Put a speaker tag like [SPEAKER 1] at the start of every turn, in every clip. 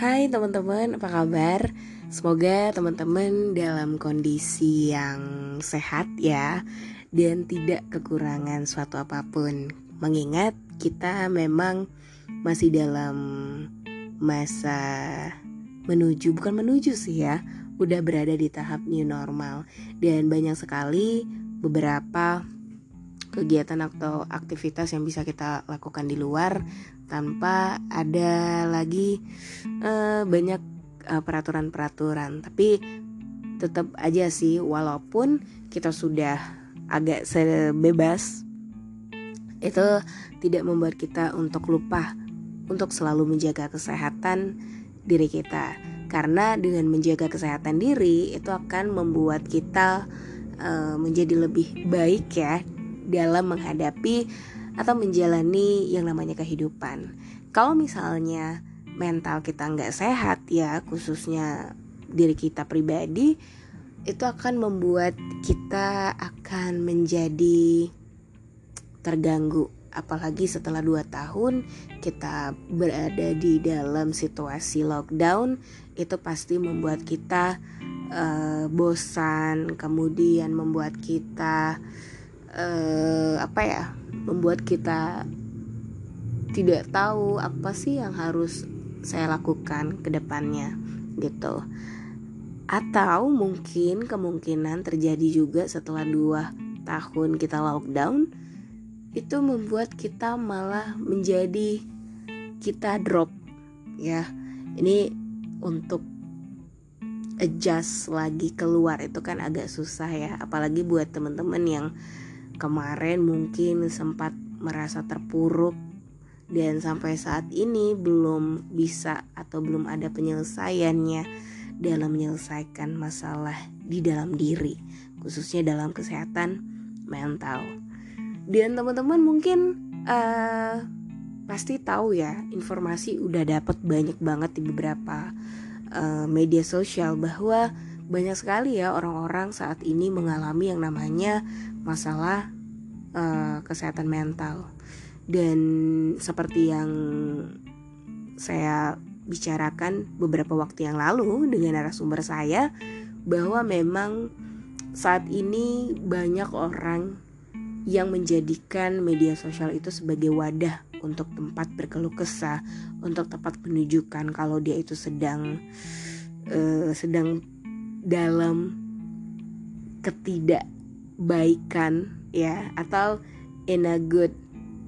[SPEAKER 1] Hai teman-teman, apa kabar? Semoga teman-teman dalam kondisi yang sehat ya Dan tidak kekurangan suatu apa pun. Mengingat kita memang masih dalam masa menuju Bukan menuju sih ya Udah berada di tahap new normal. Dan banyak sekali beberapa kegiatan atau aktivitas yang bisa kita lakukan di luar tanpa ada lagi uh, banyak uh, peraturan-peraturan. Tapi tetap aja sih walaupun kita sudah agak sebebas itu tidak membuat kita untuk lupa untuk selalu menjaga kesehatan diri kita. Karena dengan menjaga kesehatan diri itu akan membuat kita uh, menjadi lebih baik ya dalam menghadapi atau menjalani yang namanya kehidupan. Kalau misalnya mental kita nggak sehat ya, khususnya diri kita pribadi, itu akan membuat kita akan menjadi terganggu. Apalagi setelah dua tahun kita berada di dalam situasi lockdown, itu pasti membuat kita uh, bosan, kemudian membuat kita apa ya membuat kita tidak tahu apa sih yang harus saya lakukan ke depannya gitu. Atau mungkin kemungkinan terjadi juga setelah dua tahun kita lockdown itu membuat kita malah menjadi kita drop ya. Ini untuk adjust lagi keluar itu kan agak susah ya apalagi buat teman-teman yang kemarin mungkin sempat merasa terpuruk dan sampai saat ini belum bisa atau belum ada penyelesaiannya dalam menyelesaikan masalah di dalam diri, khususnya dalam kesehatan mental. Dan teman-teman mungkin uh, pasti tahu ya, informasi udah dapat banyak banget di beberapa uh, media sosial bahwa banyak sekali ya orang-orang saat ini mengalami yang namanya masalah uh, kesehatan mental. Dan seperti yang saya bicarakan beberapa waktu yang lalu dengan narasumber saya bahwa memang saat ini banyak orang yang menjadikan media sosial itu sebagai wadah untuk tempat berkeluh kesah, untuk tempat menunjukkan kalau dia itu sedang uh, sedang dalam ketidak baikan ya atau in a good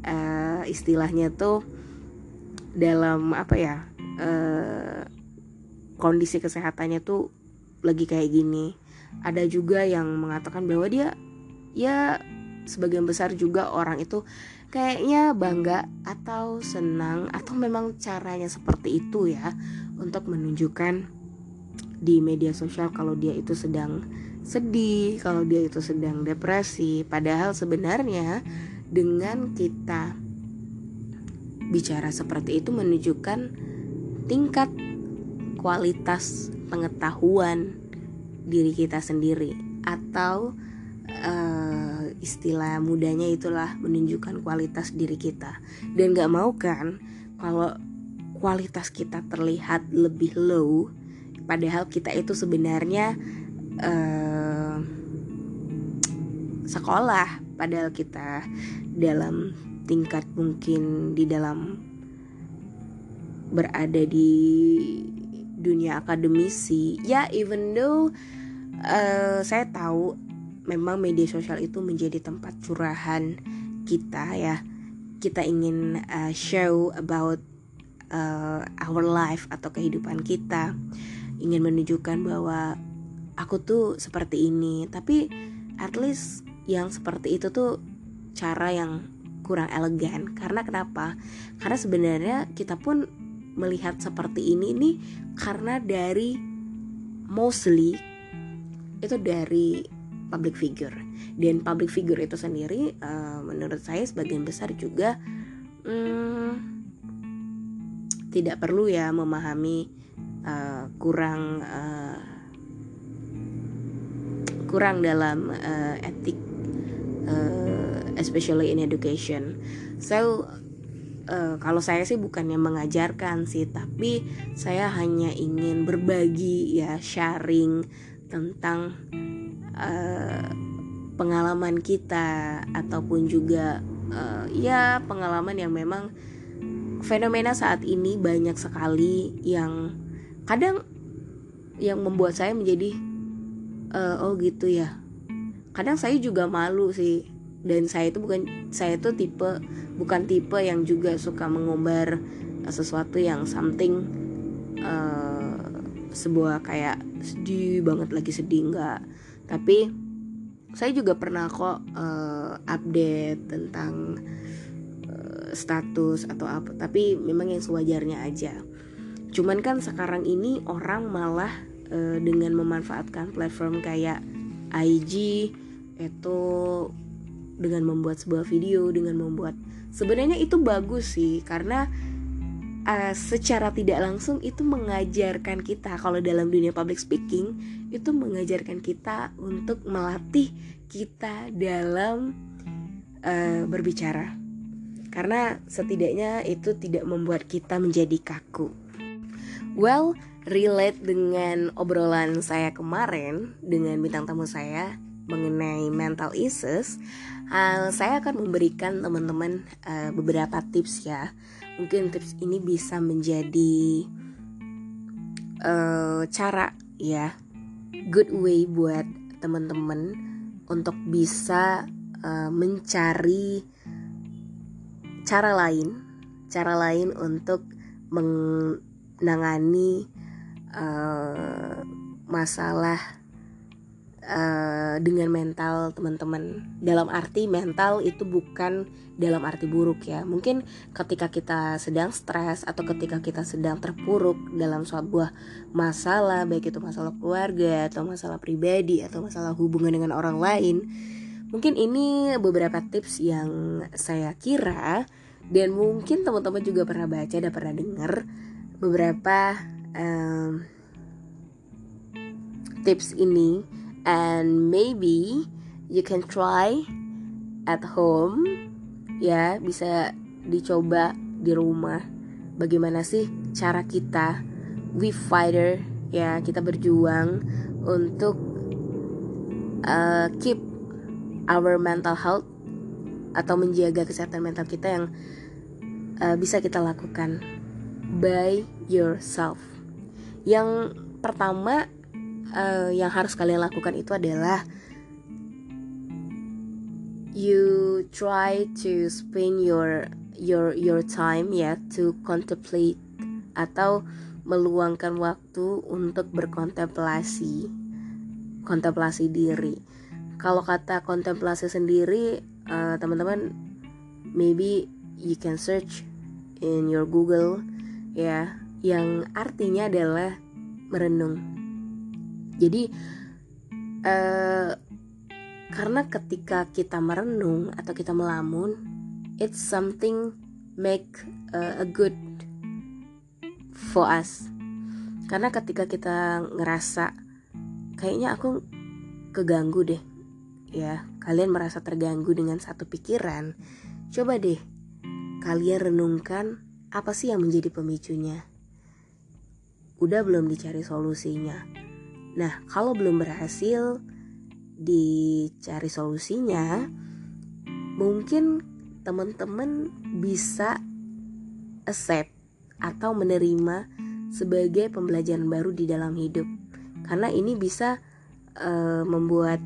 [SPEAKER 1] uh, istilahnya tuh dalam apa ya uh, kondisi kesehatannya tuh lagi kayak gini. Ada juga yang mengatakan bahwa dia ya sebagian besar juga orang itu kayaknya bangga atau senang atau memang caranya seperti itu ya untuk menunjukkan di media sosial kalau dia itu sedang sedih, kalau dia itu sedang depresi, padahal sebenarnya dengan kita bicara seperti itu menunjukkan tingkat kualitas pengetahuan diri kita sendiri atau uh, istilah mudanya itulah menunjukkan kualitas diri kita. Dan gak mau kan kalau kualitas kita terlihat lebih low padahal kita itu sebenarnya uh, sekolah. Padahal kita dalam tingkat mungkin di dalam berada di dunia akademisi. Ya even though uh, saya tahu memang media sosial itu menjadi tempat curahan kita ya. Kita ingin uh, show about uh, our life atau kehidupan kita ingin menunjukkan bahwa aku tuh seperti ini. Tapi at least yang seperti itu tuh cara yang kurang elegan. Karena kenapa? Karena sebenarnya kita pun melihat seperti ini nih karena dari mostly itu dari public figure. Dan public figure itu sendiri uh, menurut saya sebagian besar juga hmm, tidak perlu ya memahami uh, kurang uh, kurang dalam uh, etik uh, especially in education. So uh, kalau saya sih bukannya mengajarkan sih tapi saya hanya ingin berbagi ya sharing tentang uh, pengalaman kita ataupun juga uh, ya pengalaman yang memang fenomena saat ini banyak sekali yang kadang yang membuat saya menjadi uh, oh gitu ya. Kadang saya juga malu sih. Dan saya itu bukan saya itu tipe bukan tipe yang juga suka mengumbar sesuatu yang something uh, sebuah kayak sedih banget lagi sedih enggak. Tapi saya juga pernah kok uh, update tentang uh, status atau apa. Tapi memang yang sewajarnya aja cuman kan sekarang ini orang malah uh, dengan memanfaatkan platform kayak IG itu dengan membuat sebuah video dengan membuat sebenarnya itu bagus sih karena uh, secara tidak langsung itu mengajarkan kita kalau dalam dunia public speaking itu mengajarkan kita untuk melatih kita dalam uh, berbicara karena setidaknya itu tidak membuat kita menjadi kaku. Well, relate dengan obrolan saya kemarin dengan bintang tamu saya mengenai mental issues, uh, saya akan memberikan teman-teman uh, beberapa tips ya. Mungkin tips ini bisa menjadi uh, cara ya, good way buat teman-teman untuk bisa uh, mencari cara lain, cara lain untuk menangani uh, masalah Uh, dengan mental teman-teman. Dalam arti mental itu bukan dalam arti buruk ya. Mungkin ketika kita sedang stres atau ketika kita sedang terpuruk dalam sebuah masalah baik itu masalah keluarga atau masalah pribadi atau masalah hubungan dengan orang lain mungkin ini beberapa tips yang saya kira dan mungkin teman-teman juga pernah baca dan pernah dengar beberapa um, tips ini. And maybe you can try at home. Ya bisa dicoba di rumah. Bagaimana sih cara kita we fighter ya kita berjuang untuk uh, keep our mental health atau menjaga kesehatan mental kita yang uh, bisa kita lakukan by yourself. Yang pertama uh, yang harus kalian lakukan itu adalah you try to spend your your your time ya to contemplate atau meluangkan waktu untuk berkontemplasi kontemplasi diri. Kalau kata kontemplasi sendiri uh, teman-teman maybe you can search in your Google ya yang artinya adalah merenung. Jadi uh, karena ketika kita merenung atau kita melamun it's something make uh, a good for us. Karena ketika kita ngerasa kayaknya aku keganggu deh. Ya kalian merasa terganggu dengan satu pikiran coba deh kalian renungkan apa sih yang menjadi pemicunya udah belum dicari solusinya Nah, kalau belum berhasil dicari solusinya, mungkin teman-teman bisa accept atau menerima sebagai pembelajaran baru di dalam hidup. Karena ini bisa uh, membuat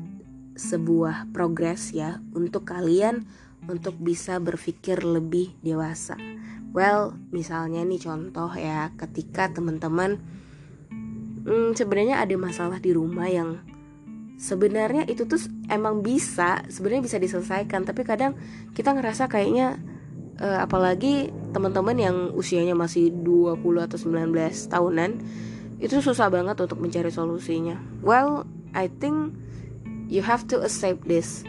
[SPEAKER 1] sebuah progres ya untuk kalian untuk bisa berpikir lebih dewasa. Well, misalnya nih contoh ya, ketika teman-teman hmm, sebenarnya ada masalah di rumah yang sebenarnya itu tuh emang bisa sebenarnya bisa diselesaikan tapi kadang kita ngerasa kayaknya uh, apalagi teman-teman yang usianya masih 20 atau 19 tahunan itu susah banget untuk mencari solusinya. Well I think you have to accept this.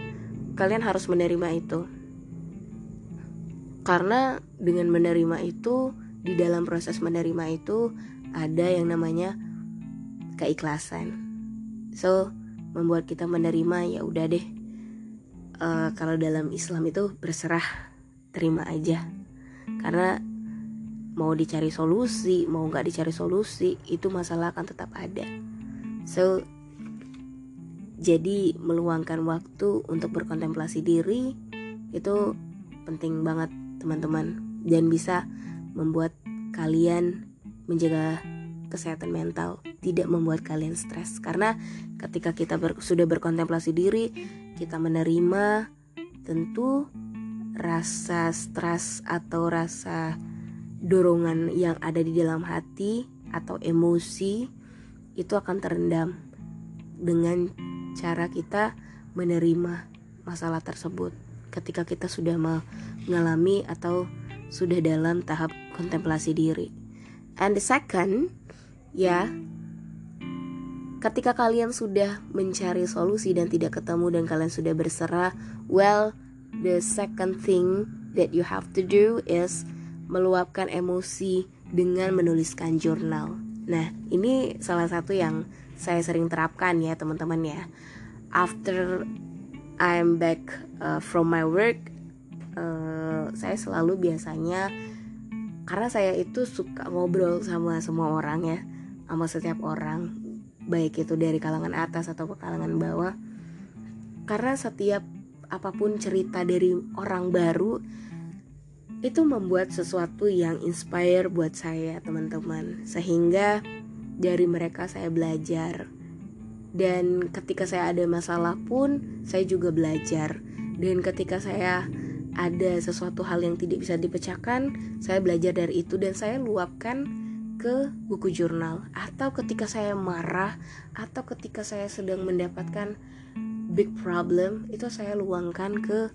[SPEAKER 1] Kalian harus menerima itu karena dengan menerima itu di dalam proses menerima itu ada yang namanya keikhlasan. So membuat kita menerima ya udah deh. Uh, kalau dalam Islam itu berserah terima aja. Karena mau dicari solusi mau nggak dicari solusi itu masalah akan tetap ada. So jadi meluangkan waktu untuk berkontemplasi diri itu penting banget teman-teman dan bisa membuat kalian menjaga kesehatan mental tidak membuat kalian stres. Karena ketika kita ber, sudah berkontemplasi diri kita menerima tentu rasa stres atau rasa dorongan yang ada di dalam hati atau emosi itu akan terendam dengan cara kita menerima masalah tersebut. Ketika kita sudah mengalami atau sudah dalam tahap kontemplasi diri. And the second, ya, ketika kalian sudah mencari solusi dan tidak ketemu dan kalian sudah berserah, well, the second thing that you have to do is meluapkan emosi dengan menuliskan jurnal. Nah, ini salah satu yang saya sering terapkan ya teman-teman ya. After I'm back uh, from my work, uh, saya selalu biasanya karena saya itu suka ngobrol sama semua orang ya, sama setiap orang, baik itu dari kalangan atas atau kalangan bawah. Karena setiap apa pun cerita dari orang baru itu membuat sesuatu yang inspire buat saya teman-teman. Sehingga dari mereka saya belajar. Dan ketika saya ada masalah pun saya juga belajar. Dan ketika saya ada sesuatu hal yang tidak bisa dipecahkan saya belajar dari itu dan saya luapkan ke buku jurnal. Atau ketika saya marah atau ketika saya sedang mendapatkan big problem itu saya luangkan ke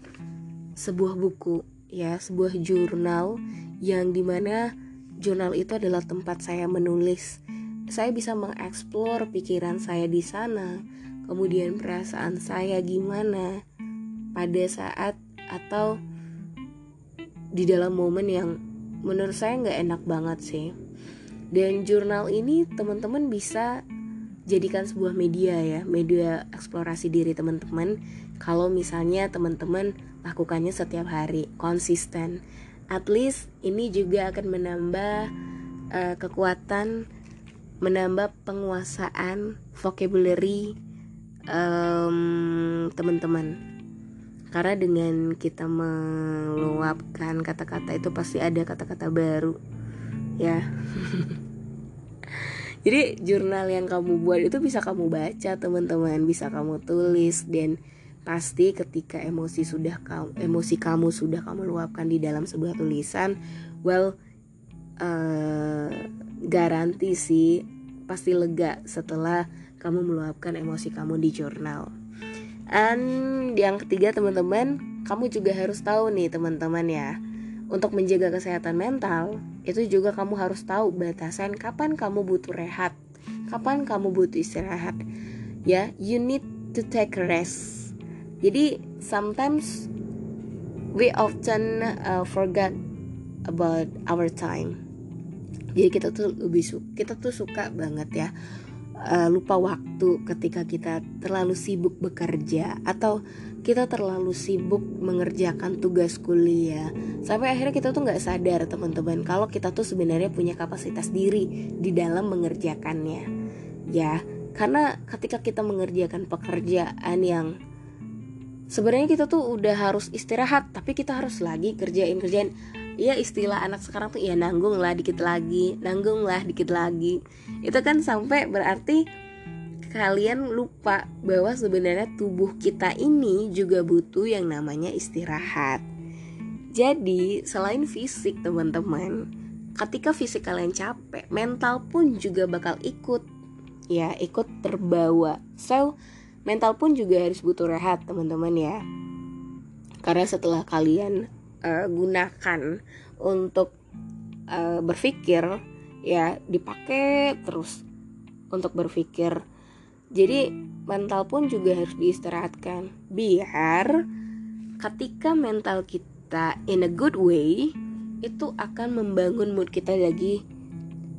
[SPEAKER 1] sebuah buku ya sebuah jurnal yang di mana jurnal itu adalah tempat saya menulis. Saya bisa mengeksplor pikiran saya di sana kemudian perasaan saya gimana pada saat atau di dalam momen yang menurut saya nggak enak banget sih. Dan jurnal ini teman-teman bisa jadikan sebuah media ya media eksplorasi diri teman-teman. Kalau misalnya teman-teman lakukannya setiap hari konsisten. At least ini juga akan menambah uh, kekuatan menambah penguasaan vocabulary um, teman-teman karena dengan kita meluapkan kata-kata itu pasti ada kata-kata baru ya. Jadi jurnal yang kamu buat itu bisa kamu baca teman-teman. Bisa kamu tulis dan pasti ketika emosi sudah kamu emosi kamu sudah kamu luapkan di dalam sebuah tulisan well uh, garanti sih pasti lega setelah kamu meluapkan emosi kamu di jurnal and yang ketiga teman-teman kamu juga harus tahu nih teman-teman ya. Untuk menjaga kesehatan mental itu juga kamu harus tahu batasan kapan kamu butuh rehat kapan kamu butuh istirahat ya. You need to take rest. Jadi sometimes we often uh, forget about our time. Jadi kita tuh lebih su kita tuh suka banget ya uh, lupa waktu ketika kita terlalu sibuk bekerja atau kita terlalu sibuk mengerjakan tugas kuliah. Sampai akhirnya kita tuh nggak sadar teman-teman kalau kita tuh sebenarnya punya kapasitas diri di dalam mengerjakannya. Ya karena ketika kita mengerjakan pekerjaan yang sebenarnya kita tuh udah harus istirahat tapi kita harus lagi kerjain kerjain ya istilah anak sekarang tuh ya nanggung lah dikit lagi nanggung lah dikit lagi. Itu kan sampai berarti kalian lupa bahwa sebenarnya tubuh kita ini juga butuh yang namanya istirahat. Jadi selain fisik teman-teman ketika fisik kalian capek mental pun juga bakal ikut. Ya ikut terbawa. So mental pun juga harus butuh rehat teman-teman ya. Karena setelah kalian uh, gunakan untuk uh, berpikir ya dipakai terus untuk berpikir. Jadi mental pun juga harus diistirahatkan. Biar ketika mental kita in a good way itu akan membangun mood kita lagi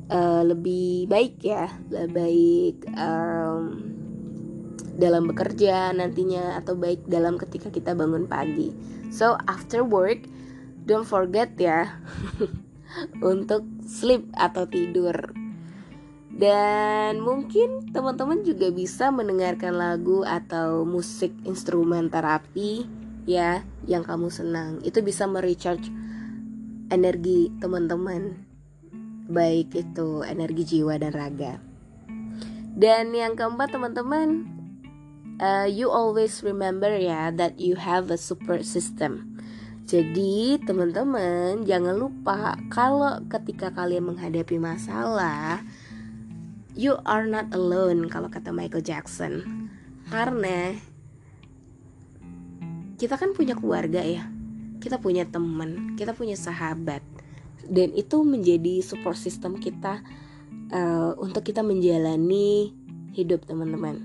[SPEAKER 1] uh, lebih baik ya. Lebih baik um, dalam bekerja nantinya atau baik dalam ketika kita bangun pagi. So after work, don't forget ya untuk sleep atau tidur dan mungkin teman-teman juga bisa mendengarkan lagu atau musik instrumen terapi ya yang kamu senang. Itu bisa merecharge energi teman-teman. Baik itu energi jiwa dan raga. Dan yang keempat teman-teman, uh, you always remember ya that you have a support system. Jadi teman-teman jangan lupa kalau ketika kalian menghadapi masalah, you are not alone kalau kata Michael Jackson. Karena kita kan punya keluarga ya. Kita punya teman kita punya sahabat. Dan itu menjadi support system kita uh, untuk kita menjalani hidup teman-teman.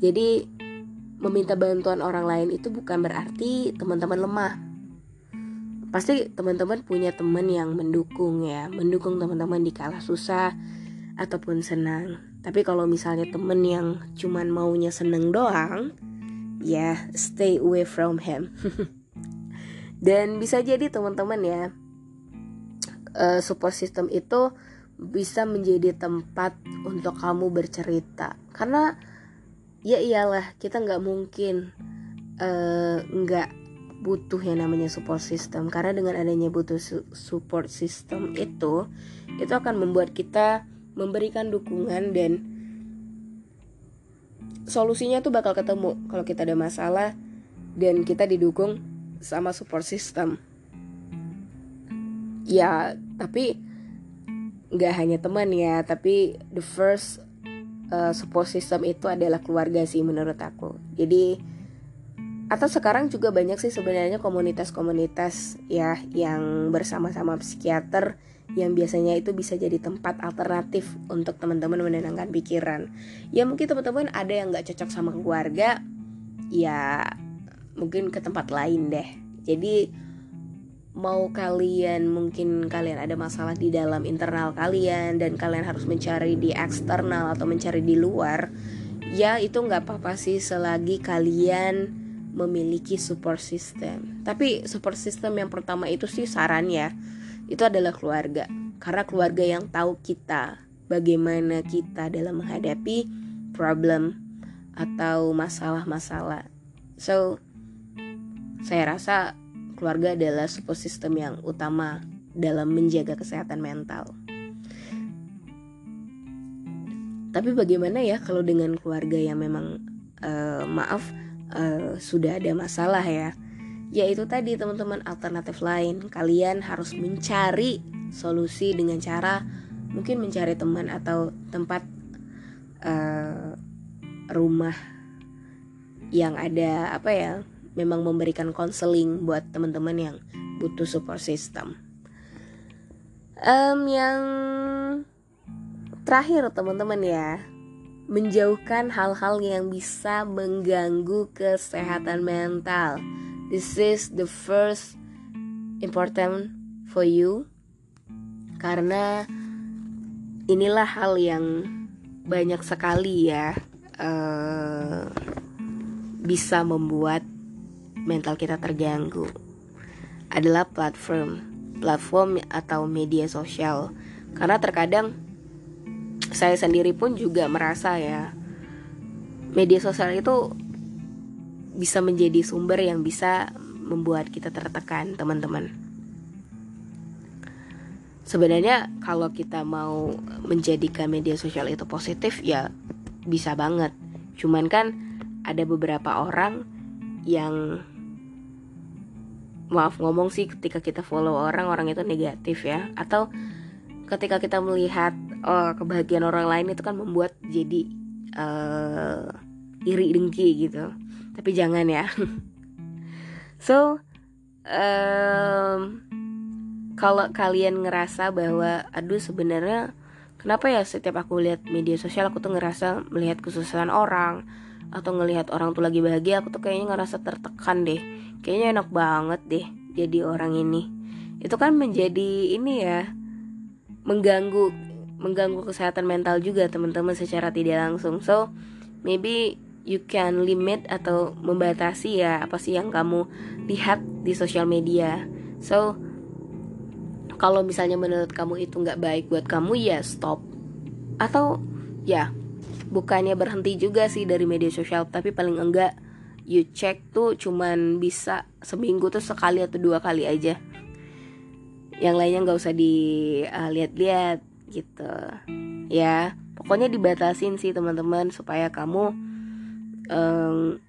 [SPEAKER 1] Jadi meminta bantuan orang lain itu bukan berarti teman-teman lemah pasti teman-teman punya teman yang mendukung ya mendukung teman-teman di kala susah ataupun senang. Tapi kalau misalnya temen yang cuman maunya seneng doang, ya stay away from him. Dan bisa jadi teman-teman ya, uh, support system itu bisa menjadi tempat untuk kamu bercerita. Karena ya iyalah kita nggak mungkin uh, nggak butuh yang namanya support system. Karena dengan adanya butuh support system itu itu akan membuat kita memberikan dukungan dan solusinya tuh bakal ketemu kalau kita ada masalah dan kita didukung sama support system. Ya tapi nggak hanya teman ya tapi the first uh, support system itu adalah keluarga sih menurut aku jadi atau sekarang juga banyak sih sebenarnya komunitas-komunitas ya yang bersama-sama psikiater yang biasanya itu bisa jadi tempat alternatif untuk teman-teman menenangkan pikiran. Ya mungkin teman-teman ada yang nggak cocok sama keluarga, ya mungkin ke tempat lain deh. Jadi mau kalian mungkin kalian ada masalah di dalam internal kalian dan kalian harus mencari di eksternal atau mencari di luar, ya itu nggak apa-apa sih selagi kalian memiliki support system. Tapi support system yang pertama itu sih saran ya itu adalah keluarga. Karena keluarga yang tahu kita, bagaimana kita dalam menghadapi problem atau masalah-masalah. So, saya rasa keluarga adalah support system yang utama dalam menjaga kesehatan mental. Tapi bagaimana ya kalau dengan keluarga yang memang uh, maaf uh, sudah ada masalah ya? yaitu tadi teman-teman alternatif lain kalian harus mencari solusi dengan cara mungkin mencari teman atau tempat uh, rumah yang ada apa ya memang memberikan konseling buat teman-teman yang butuh support system. Um, yang terakhir teman-teman ya. Menjauhkan hal-hal yang bisa mengganggu kesehatan mental. This is the first important for you. Karena inilah hal yang banyak sekali ya uh, bisa membuat mental kita terganggu adalah platform platform atau media sosial karena terkadang saya sendiri pun juga merasa ya media sosial itu bisa menjadi sumber yang bisa membuat kita tertekan, teman-teman. Sebenarnya kalau kita mau menjadikan media sosial itu positif ya bisa banget. Cuman kan ada beberapa orang yang maaf ngomong sih ketika kita follow orang orang itu negatif ya. Atau ketika kita melihat oh, kebahagiaan orang lain itu kan membuat jadi uh, iri dengki gitu. Tapi jangan ya. So um, kalau kalian ngerasa bahwa aduh sebenarnya kenapa ya setiap aku lihat media sosial aku tuh ngerasa melihat kesusahan orang atau ngelihat orang tuh lagi bahagia aku tuh kayaknya ngerasa tertekan deh. Kayaknya enak banget deh jadi orang ini. Itu kan menjadi ini ya mengganggu mengganggu kesehatan mental juga teman-teman secara tidak langsung. So maybe you can limit atau membatasi ya apa sih yang kamu lihat di sosial media. So kalau misalnya menurut kamu itu nggak baik buat kamu ya stop. Atau ya bukannya berhenti juga sih dari media sosial tapi paling enggak you check tuh cuman bisa seminggu tuh sekali atau dua kali aja. Yang lainnya nggak usah dilihat-lihat uh, gitu. Ya pokoknya dibatasin sih teman-teman supaya kamu um,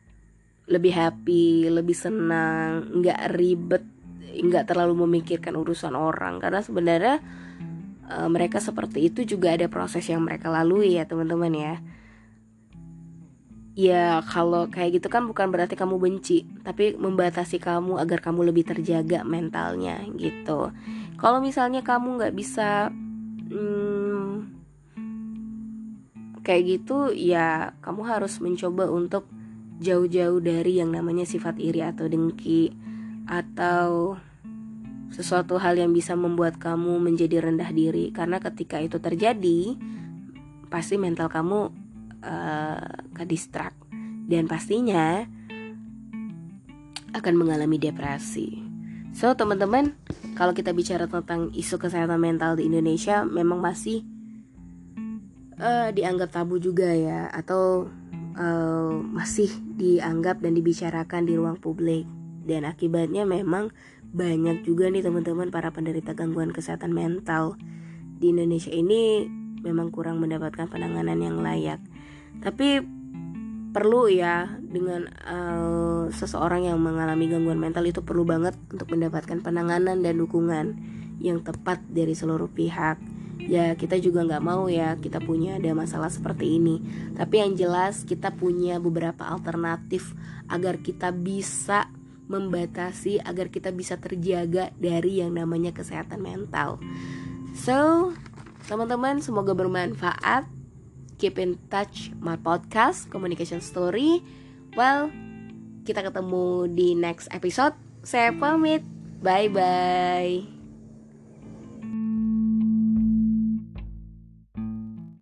[SPEAKER 1] lebih happy lebih senang nggak ribet nggak terlalu memikirkan urusan orang. Karena sebenarnya uh, mereka seperti itu juga ada proses yang mereka lalui ya teman-teman ya. Ya kalau kayak gitu kan bukan berarti kamu benci tapi membatasi kamu agar kamu lebih terjaga mentalnya gitu. Kalau misalnya kamu nggak bisa hmm, kayak gitu ya kamu harus mencoba untuk jauh-jauh dari yang namanya sifat iri atau dengki atau sesuatu hal yang bisa membuat kamu menjadi rendah diri karena ketika itu terjadi pasti mental kamu uh, ke distract dan pastinya akan mengalami depresi. So teman-teman, kalau kita bicara tentang isu kesehatan mental di Indonesia, memang masih uh, dianggap tabu juga ya, atau uh, masih dianggap dan dibicarakan di ruang publik. Dan akibatnya memang banyak juga nih teman-teman para penderita gangguan kesehatan mental. Di Indonesia ini memang kurang mendapatkan penanganan yang layak. Tapi perlu ya dengan uh, seseorang yang mengalami gangguan mental itu perlu banget untuk mendapatkan penanganan dan dukungan yang tepat dari seluruh pihak. Ya kita juga nggak mau ya kita punya ada masalah seperti ini. Tapi yang jelas kita punya beberapa alternatif agar kita bisa membatasi agar kita bisa terjaga dari yang namanya kesehatan mental. So teman-teman semoga bermanfaat. Keep in touch my podcast communication story. Well kita ketemu di next episode. Saya pamit. Bye bye